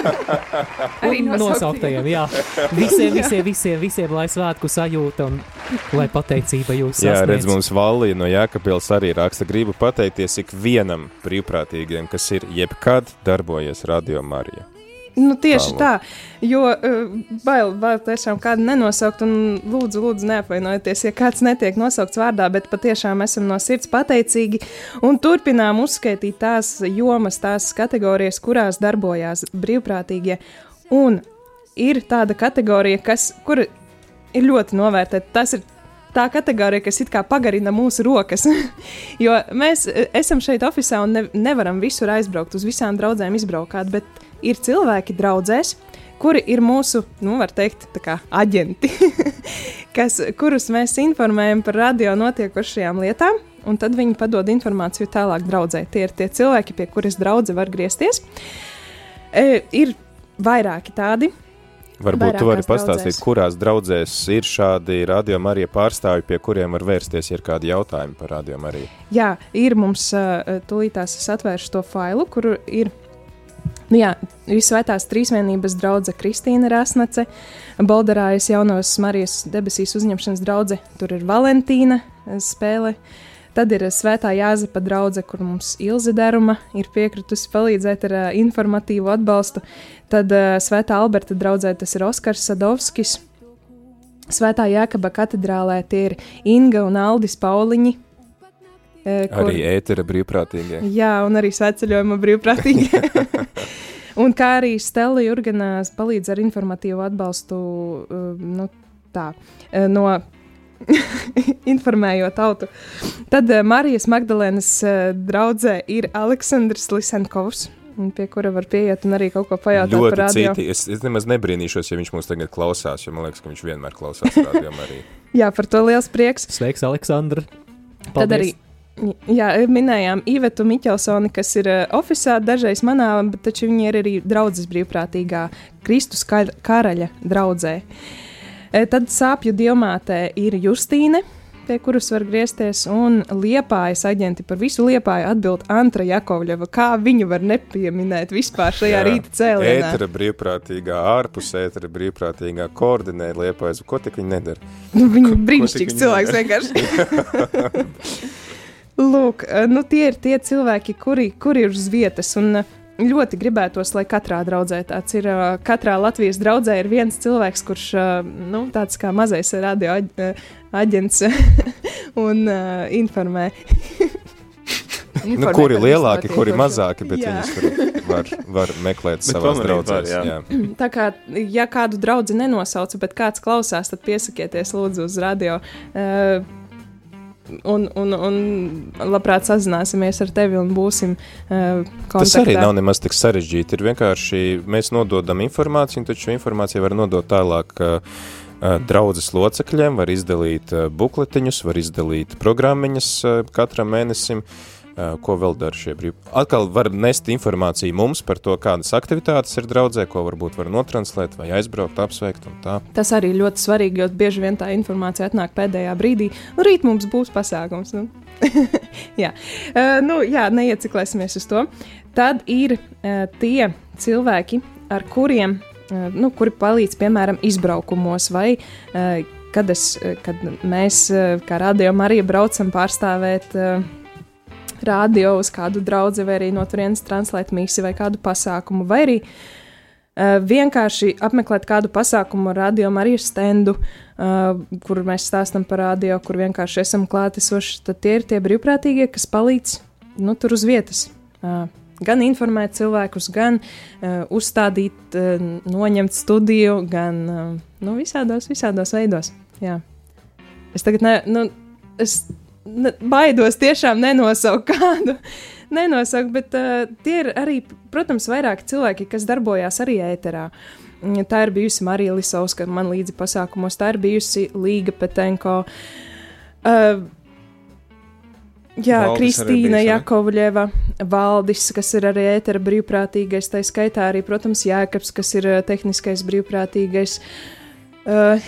Arī nosauktajiem, jā. Visiem, visiem, visiem, visiem, lai svētku sajūta un lai pateicība jūs Jā, sasniedz. redz, mums Vallija no Jēkabils arī raksta, gribu pateikties ikvienam brīvprātīgiem, kas ir jebkad darbojies Radio Marija. Nu, tieši Tālāk. tā, jo uh, bail, bail tiešām kādu nenosaukt, un lūdzu, lūdzu neapvainojieties, ja kāds netiek nosaukts vārdā, bet patiešām esam no sirds pateicīgi un turpinām uzskaitīt tās jomas, tās kategorijas, kurās darbojās brīvprātīgie. Un ir tāda kategorija, kas, kur ir ļoti novērtēta. Tas ir tā kategorija, kas it kā pagarina mūsu rokas. jo mēs e, esam šeit oficiālā un ne, nevaram visur aizbraukt, uz visām draudzēm izbraukāt, bet ir cilvēki draudzēs. Kuri ir mūsu, nu, var teikt, tā kā aģenti, kas, kurus mēs informējam par radio notiekošajām lietām, un tad viņi padod informāciju tālāk draudzē. Tie ir tie cilvēki, pie kuriem draudzē var griezties. E, ir vairāki tādi, Varbūt tu vari Vairākās pastāstīt, draudzēs. kurās draudzēs ir šādi Radio Marija pārstāvi, pie kuriem var vērsties, ja ir kādi jautājumi par Radio Mariju. Jā, ir mums uh, tūlītās es atvēršu to failu, kur ir. Nu jā, Visvētās trīsvienības draudzene Kristīna Rasnace, Bolderājas jaunās Marijas debesīs uzņemšanas draudzene, tur ir Valentīna eh, spēle. Tad ir eh, Svētā Jāzepa draudzene, kur mums Ilze Deruma ir piekritusi palīdzēt ar uh, informatīvu atbalstu. Tad uh, Svētā Alberta draudzene tas ir Oskars Sadovskis. Svētā Jēkaba katedrālē tie ir Inga un Aldis Pauliņi. Eh, kur- Arī ētera brīvprātīgie. Jā, un arī sveceļojuma brīvprātīgi. un kā arī Stela Jurgenā palīdz ar informatīvu atbalstu, nu, tā, no informējot tautu. Tad Marijas Magdalēnas draudzē ir Aleksandrs Lisenkovs. un Pie kura var pieiet un arī kaut ko pajautāt par Ļoti radio. citi. Es, es nemaz nebrīnīšos, ja viņš mūs tagad klausās, jo man liekas, ka viņš vienmēr klausās radio arī. Jā, par to liels prieks. Sveiks, Aleksandra! Tad arī jā, minējām Ivetu Miķelsoni, kas ir uh, oficiāli dažreiz manā, bet taču viņa ir arī draudzes brīvprātīgā Kristus kar- karaļa draudzē. E, Tad sāpju diamātē ir Justīne, pie kuras var griezties, un liepājas aģenti par visu liepāju atbild Antra Jakovļeva. Kā viņu var nepieminēt vispār šajā Jā. rīta cēlienā? Ētera brīvprātīgā, ārpus ētera brīvprātīgā koordinē liepais. Ko tik viņi nedara? Nu, Viņa brīnišķīgs cilvēks vienkārši. Lūk, eh, nu tie ir tie cilvēki, kuri, kuri ir uz vietas. Un eh, ļoti gribētos, lai katrā draudzē tāds ir. eh, Katrā Latvijas draudzē ir viens cilvēks, kurš nu, tāds kā mazais radio aģ- aģents un uh, informē. Nu, kuri lielāki, visu kuri mazāki, bet Jā. viņus var, var, meklēt jā. jā. Tā kā, ja kādu draugu nenosauca, bet kāds klausās, tad piesakieties lūdzu uz radio. Uh, Un, un, un labprāt sazināsimies ar tevi un būsim uh, kontaktā. Tas arī nav nemaz tik sarežģīti. Ir vienkārši mēs nododam informāciju, taču informāciju var nodot tālāk uh, draudzes locekļiem, var izdalīt bukletiņus, var izdalīt programmiņas katram mēnesim. Uh, ko vēl dara šie brīvi? Atkal var nest informāciju mums par to, kādas aktivitātes ir draudzē, ko varbūt var notranslēt vai aizbraukt, apsveikt un tā. Tas arī ļoti svarīgi, jo bieži vien tā informācija atnāk pēdējā brīdī. Nu, rīt mums būs pasākums. Nu. jā. Uh, nu, jā, neieciklēsimies uz to. Tad ir uh, tie cilvēki, ar kuriem, uh, nu, kuri palīdz, piemēram, izbraukumos vai uh, kad, es, kad mēs, kā radio Marija, braucam pārstāvēt. Uh, radio uz kādu draugu, vai arī no turienes translēt misiju vai kādu pasākumu, vai arī uh, vienkārši apmeklēt kādu pasākumu, radio arī stendu, uh, kur mēs stāstām par radio, kur vienkārši esam klātesoši. Tad tie ir tie brīvprātīgie, kas palīdz nu, tur uz vietas. Uh, Gan informēt cilvēkus, gan uh, uzstādīt, uh, noņemt studiju, gan uh, nu, visādos, visādos veidos. Jā. Es tagad ne, nu, es baidos tiešām nenosaukt kādu. Nenosaukt, bet uh, tie ir arī, protams, vairāki cilvēki, kas darbojās arī ēterā. Mm, Tā ir bijusi Marija Lisauska, man līdzi pasākumos, tā ir bijusi Līga Petenko. Uh, Jā, Valdis Kristīna? Jakovļeva, Valdis, kas ir arī ētera brīvprātīgais, tā skaitā arī, protams, Jēkabs, kas ir tehniskais brīvprātīgais. Uh,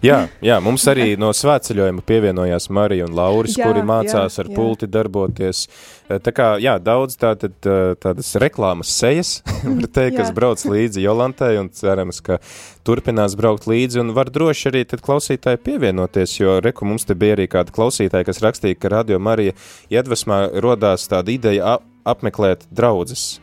Jā, jā, mums arī no svētceļojuma pievienojās Marija un Lauris, Jā, kuri mācās jā, ar jā. pulti darboties. Eh, Tā kā, jā, daudz tātad, eh, tādas reklāmas sejas, var teikt, kas brauc līdzi Jolantai un cerams, ka turpinās braukt līdzi un var droši arī tad klausītāji pievienoties, jo reku mums te bija arī kāda klausītāja, kas rakstīja, ka Radio Marija iedvesmā rodās tāda ideja ap apmeklēt draudzes.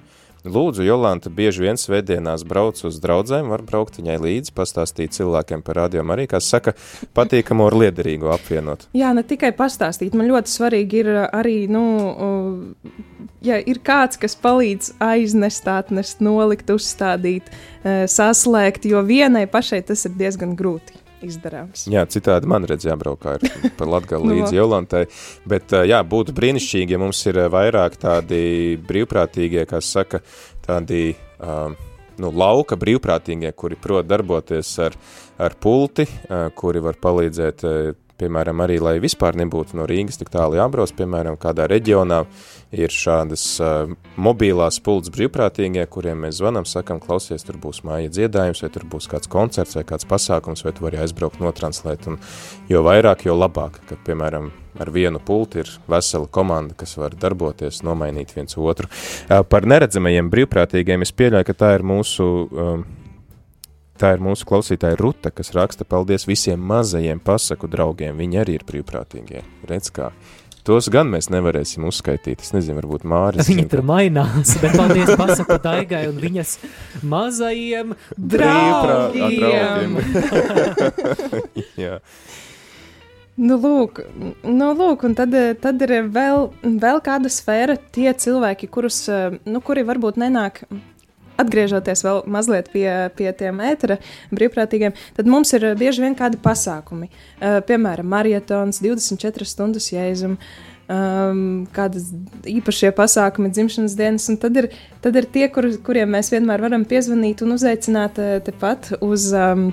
Lūdzu, Jolanta bieži vien svētdienās brauc uz draugiem, var braukt viņai līdzi, pastāstīt cilvēkiem par radio arī, kā saka, patīkamu ar liederīgu apvienot. Jā, ne tikai pastāstīt. Man ļoti svarīgi ir arī, nu, ja ir kāds, kas palīdz aiznest, atnest, nolikt, uzstādīt, uh, saslēgt, jo vienai pašai tas ir diezgan grūti izdarāms. Jā, citādi man redz jābraukā ir pa Latgali Nu, līdz va. Jolantai, bet jā, būtu brīnišķīgi, ja mums ir vairāk tādi brīvprātīgie, kā saka, tādi, um, nu, lauka brīvprātīgie, kuri prot darboties ar, ar pulti, uh, kuri var palīdzēt, uh, piemēram, arī, lai vispār nebūtu no Rīgas tik tālu jābrauc, piemēram, kādā reģionā ir šādas uh, mobilās pults brīvprātīgie, kuriem mēs zvanam, sakam, klausies, tur būs māja dziedājums, vai tur būs kāds koncerts vai kāds pasākums, vai tu vari aizbraukt notranslēt, un jo vairāk, jo labāk, kad, piemēram, ar vienu pulti ir vesela komanda, kas var darboties, nomainīt viens otru. Par neredzamajiem brīvprātīgiem es pieļauju, ka tā ir mūsu um, Tā ir mūsu klausītāja Ruta, kas raksta paldies visiem mazajiem pasaku draugiem. Viņi arī ir brīvprātīgie. Redz kā. Tos gan mēs nevarēsim uzskaitīt. Es nezinu, varbūt Māris. Viņi tur mainās, bet paldies pasaku Daigai un viņas mazajiem draugiem. Jā. Nu, lūk, nu, lūk, un tad, tad ir vēl, vēl kāda sfēra, tie cilvēki, kurus, nu, kuri varbūt nenāk. Atgriežoties vēl mazliet pie, pie tiem ētera brīvprātīgiem, tad mums ir eh, bieži vien kādi pasākumi. Uh, piemēram, maratons, 24 stundas jēzum, um, kādas īpašie pasākumi, dzimšanas dienas. un Tad ir, tad ir tie, kur, kuriem mēs vienmēr varam piezvanīt un uzaicināt eh, tepat uz, um,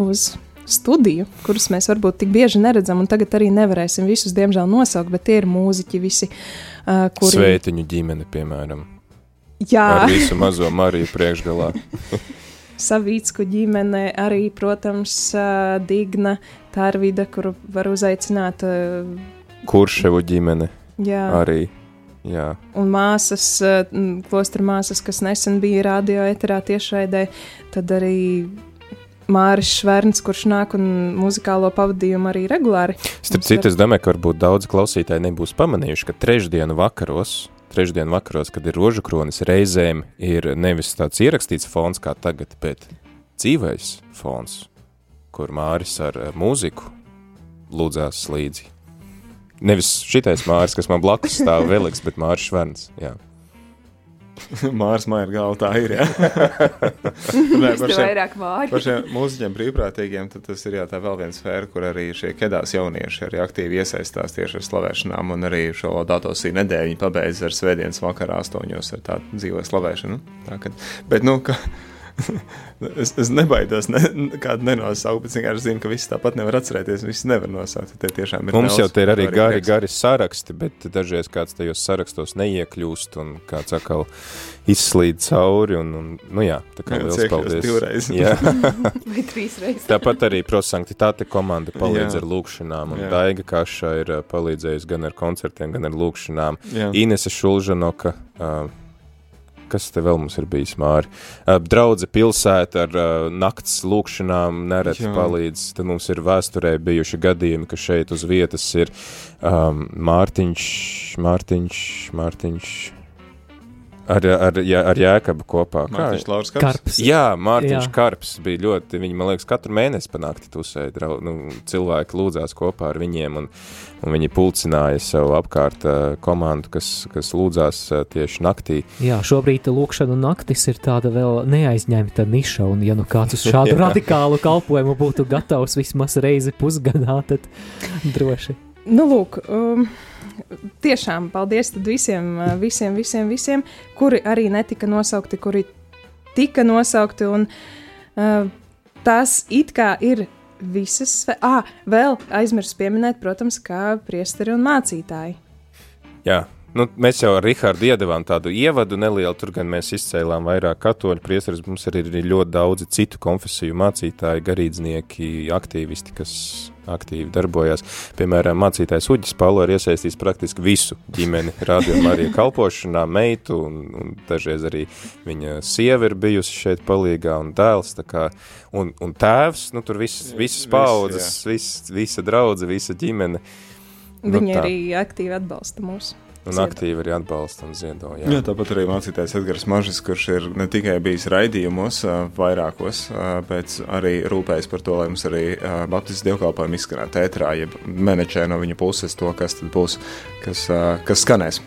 uz studiju, kurus mēs varbūt tik bieži neredzam, un tagad arī nevarēsim visus, diemžēl, nosaukt, bet tie ir mūziķi visi, uh, kuri. Sveitiņu ģimene, piemēram. Jā, Ar visu mazo Mariju priekšgalā. Savīcku ģimene, arī, protams, Digna, Tārvida, kuru var uzaicināt. Kurševu ģimene jā, arī. Jā. un māsas, klostra māsas, kas nesen bija radio eterā tiešraidē, tad arī Māris Šverns, kurš nāk un muzikālo pavadījumu arī regulāri. Starp citu, var- es domāju, ka varbūt daudz klausītāji nebūs pamanījuši, ka trešdienu vakaros, trešdienu vakaros, kad ir rožu kronis, reizēm ir nevis tāds ierakstīts fons kā tagad, bet dzīvais fons, kur Māris ar eh, mūziku lūdzās līdzi. nevis šitais Māris, kas man blakus stāv Veliks, bet Māris Šverns, jā. Mārs Maija galva tā ir. Jā, Nē, par šiem, vairāk māri. par šiem mūziķiem brīvprātīgiem, tad tas ir jā, tā vēl viena sfēra, kur arī šie kedās jaunieši arī aktīvi iesaistās tieši ar slavēšanām, un arī šo datosī nedēļu viņi pabeidz ar svētdienas vakarā astoņos ar tādu dzīvo slavēšanu. Tā, kad, bet, nu, ka, es, es nebaidos ne, kādu nenosaukt, bet vienkārši zinu, ka visi tāpat nevar atcerēties, visi nevar nosaukt. Te tiešām ir Mums daudz, jau te ir arī gari, prieks. gari saraksti, bet dažreiz kāds tajos sarakstos neiekļūst un kāds atkal izslīd cauri. Un, un, nu jā, tā kā Jā, liels paldies. divreiz. Jā. Vai trīs reizes. Tāpat arī prosanktitāte komanda palīdz Jā. ar lūkšanām, un Jā. Daiga Kaša ir palīdzējusi gan ar koncertiem, gan ar lūkšanām. Jā. Inese Šulžanoka, ā, kas te vēl mums ir bijis māri? Ā, Draudze pilsēta ar ā, nakts lūkšanām nereti Jā. palīdz. Tad mums ir vēsturē bijuši gadījumi, ka šeit uz vietas ir um, Mārtiņš, Mārtiņš, Mārtiņš. Ar, ar, jā, ar Jēkabu kopā. Kā- Mārtiņš Lauris Karps. Karps. Jā, Mārtiņš Jā. Karps bija ļoti. Viņi, man liekas, katru mēnesi panākti tusēja. Drau, nu, cilvēki lūdzās kopā ar viņiem, un, un viņi pulcināja sev apkārt uh, komandu, kas, kas lūdzās uh, tieši naktī. Jā, šobrīd lūkšana naktis ir tāda vēl neaizņemta niša, un ja nu kāds uz šādu radikālu kalpojumu būtu gatavs vismaz reizi pusgadā, tad droši. Nu, lūk, um, tiešām paldies visiem, visiem, visiem, visiem, kuri arī netika nosaukti, kuri tika nosaukti. Un, uh, tās it kā ir visas, ah, vēl aizmirsu pieminēt, protams, kā priesteri un mācītāji. Jā. Nu, mēs jau ar Rahādu iedavām tādu ievadu nelielu, tur gan mēs izcēlām vairāk katoļu priesteris. Mums arī ir ļoti daudzi citu konfesiju mācītāji, garīdznieki, aktīvisti, kas aktīvi darbojas. Piemēram, mācītājs Uģis Paulo ir iesaistījis praktiski visu ģimeni, rādījumā arī kalpošanā, meitu, un, un dažreiz arī viņa sieva ir bijusi šeit palīgā, un dēls, tā kā, un, un tēvs, nu tur viss, visas paudzes, viss, visa draudze, visa ģimene. Nu, Viņi tā. arī aktīvi atbalsta mūs. Un Ziedo. aktīvi arī atbalsta un ziedo. Jā. Jā, tāpat arī mācītājs Edgars Mažis, kurš ir ne tikai bijis raidījumos, vairākos, bet arī rūpējas par to, lai mums arī Baptistu dievkalpojumi izskanētu ētrā, ja menedžē no viņa puses to, kas tad būs, kas, kas skanēs.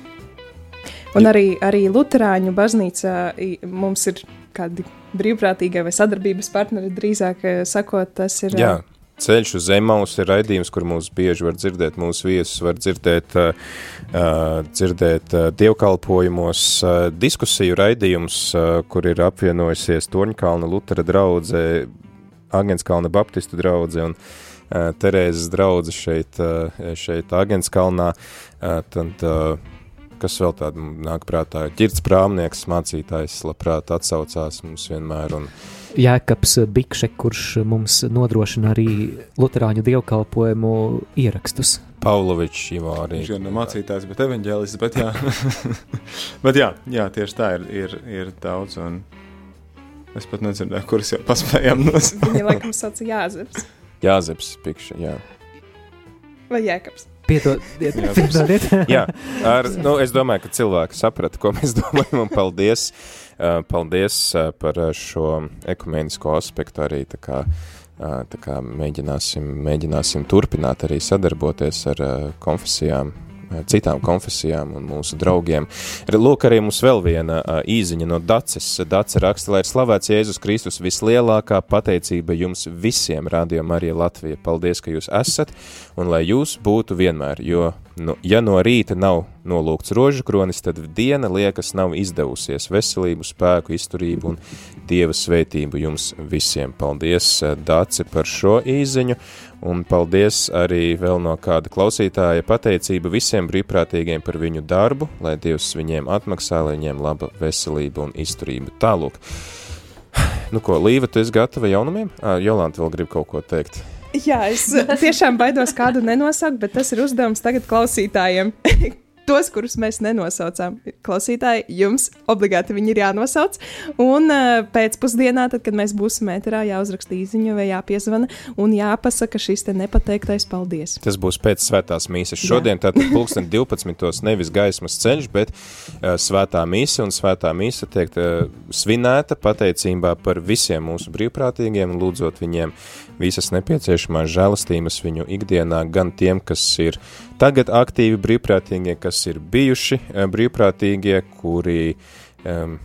Un arī, arī Lutāņu baznīcā i- mums ir kādi brīvprātīgie vai sadarbības partneri, drīzāk sakot, tas ir. Jā. Ceļš uz Zemaus ir raidījums, kur mūs bieži var dzirdēt, mūsu viesus var dzirdēt, uh, uh, dzirdēt uh, dievkalpojumos, uh, diskusiju raidījums, uh, kur ir apvienojusies Torņkalna Lutera draudze, Agenskalna Baptistu draudze un uh, Terēzes draudze šeit, uh, šeit Agenskalnā. Uh, tad, uh, kas vēl tādu nāk prātā? Ģirds prāmnieks, mācītājs, labprāt atsaucās mums vienmēr un Jēkabs Bikše, kurš mums nodrošina arī Lutāņu dievkalpojumu ierakstus. Paulovičs Ivo arī. Viņš ir ne mācītājs, bet evaņģēlists, bet jā. bet jā, jā, tieši tā ir, ir, ir daudz, un es pat nedzirdēju, kuras jau paspējām nosaukt. Viņa laikam sauc Jāzeps Jāzeps Pikša, jā. vai Jēkabs. Piedodiet, Jā. piedodiet. jā, ar, nu, es domāju, ka cilvēki saprata, ko mēs domājam, un paldies, paldies uh, par uh, šo ekumenisko aspektu arī, tā kā, tā kā mēģināsim, mēģināsim turpināt arī sadarboties ar konfesijām, citām konfesijām un mūsu draugiem. Lūk, arī mums vēl viena īziņa no Daces. Dace raksta, lai ir slavēts Jēzus Kristus vislielākā pateicība jums visiem, Radio Marija Latvija. Paldies, ka jūs esat, un lai jūs būtu vienmēr, jo, nu, ja no rīta nav nolūgts rožu kronis, tad diena liekas nav izdevusies veselību, spēku, izturību un Dieva svētību jums visiem. Paldies, eh, Dace, par šo īziņu, un paldies arī vēl no kāda klausītāja pateicība visiem brīvprātīgiem par viņu darbu, lai Dievs viņiem atmaksā, lai viņiem laba veselība un izturība. Tālūk. Nu ko, Līva, tu esi gatava jaunumiem? Jolanta vēl grib kaut ko teikt. Jā, es tiešām baidos kādu nenosaukt, bet tas ir uzdevums tagad klausītājiem. Tos, kurus mēs nenosaucām, klausītāji, jums obligāti viņi ir jānosauc. Un uh, pēcpusdienā, tad, kad mēs būsim ēterā, jāuzraksta īsiņa vai jāpiezvana un jāpasaka šis te nepateiktais paldies. Tas būs pēc svētās mīsas. Šodien tātad pulksten 12. nevis gaismas ceļš, bet uh, svētā mīsa un svētā mīsa tiek uh, svinēta pateicībā par visiem mūsu brīvprātīgiem, lūdzot viņiem visas nepieciešamās žēlastības viņu ikdienā, gan tiem, kas ir tagad aktīvi brīvprātīgie, kas ir bijuši brīvprātīgie, kuri um,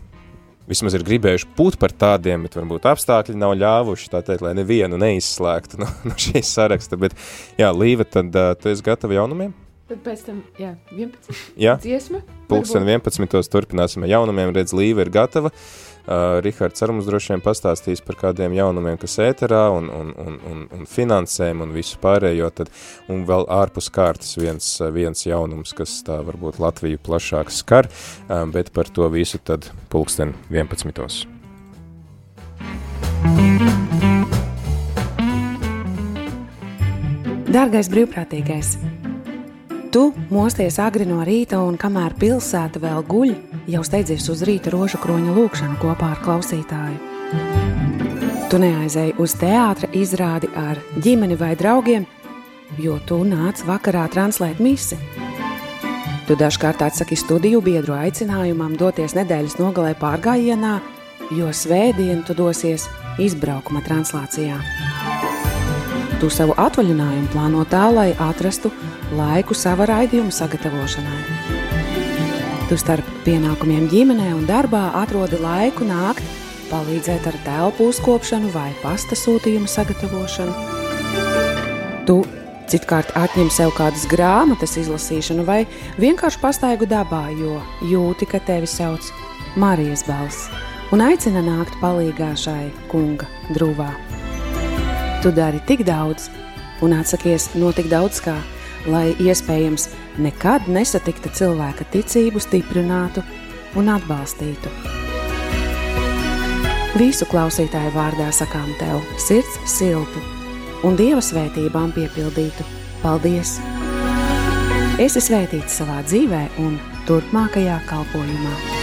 vismaz ir gribējuši būt par tādiem, bet varbūt apstākļi nav ļāvuši, tā teikt, lai nevienu neizslēgtu no, no šīs saraksta. Bet, jā, Līva, tad uh, tu esi gatava jaunumiem? Tad pēc tam, jā, 11. Jā, dziesma. pulksten 11. turpināsim ar jaunumiem, redz, Līva ir gatava. Uh, Rihards arī mums droši vien pastāstīs par kādiem jaunumiem, kas ēterā un, un, un, un, un finansēm un visu pārējo, tad, un vēl ārpus kārtas viens, viens jaunums, kas tā varbūt Latviju plašāk skar, um, bet par to visu tad pulksten 11. Dārgais brīvprātīgais! Tu mosties agri no rīta, un kamēr pilsēta vēl guļ, jau steidzies uz rīta rožu kroņa lūkšanu kopā ar klausītāju. Tu neaizēji uz teātra izrādi ar ģimeni vai draugiem, jo tu nāc vakarā translēt misi. Tu dažkārt atsaki studiju biedru aicinājumam doties nedēļas nogalē pārgājienā, jo svētdien tu dosies izbraukuma translācijā. Tu savu atvaļinājumu plāno tā, lai atrastu laiku sava raidījuma sagatavošanai. Tu starp pienākumiem ģimenē un darbā atrodi laiku nākt, palīdzēt ar telpu uzkopšanu vai pasta sūtījumu sagatavošanu. Tu citkārt atņem sev kādas grāmatas izlasīšanu vai vienkārši pastaigu dabā, jo jūti, ka tevi sauc Marijas balss un aicina nākt palīgā šai kunga drūvā. Tu dari tik daudz un atsakies no tik daudz kā, lai iespējams nekad nesatikta cilvēka ticību stiprinātu un atbalstītu. Visu klausītāju vārdā sakām tev sirds siltu un dieva svētībām piepildītu. Paldies! Esi svētīts savā dzīvē un turpmākajā kalpošanā.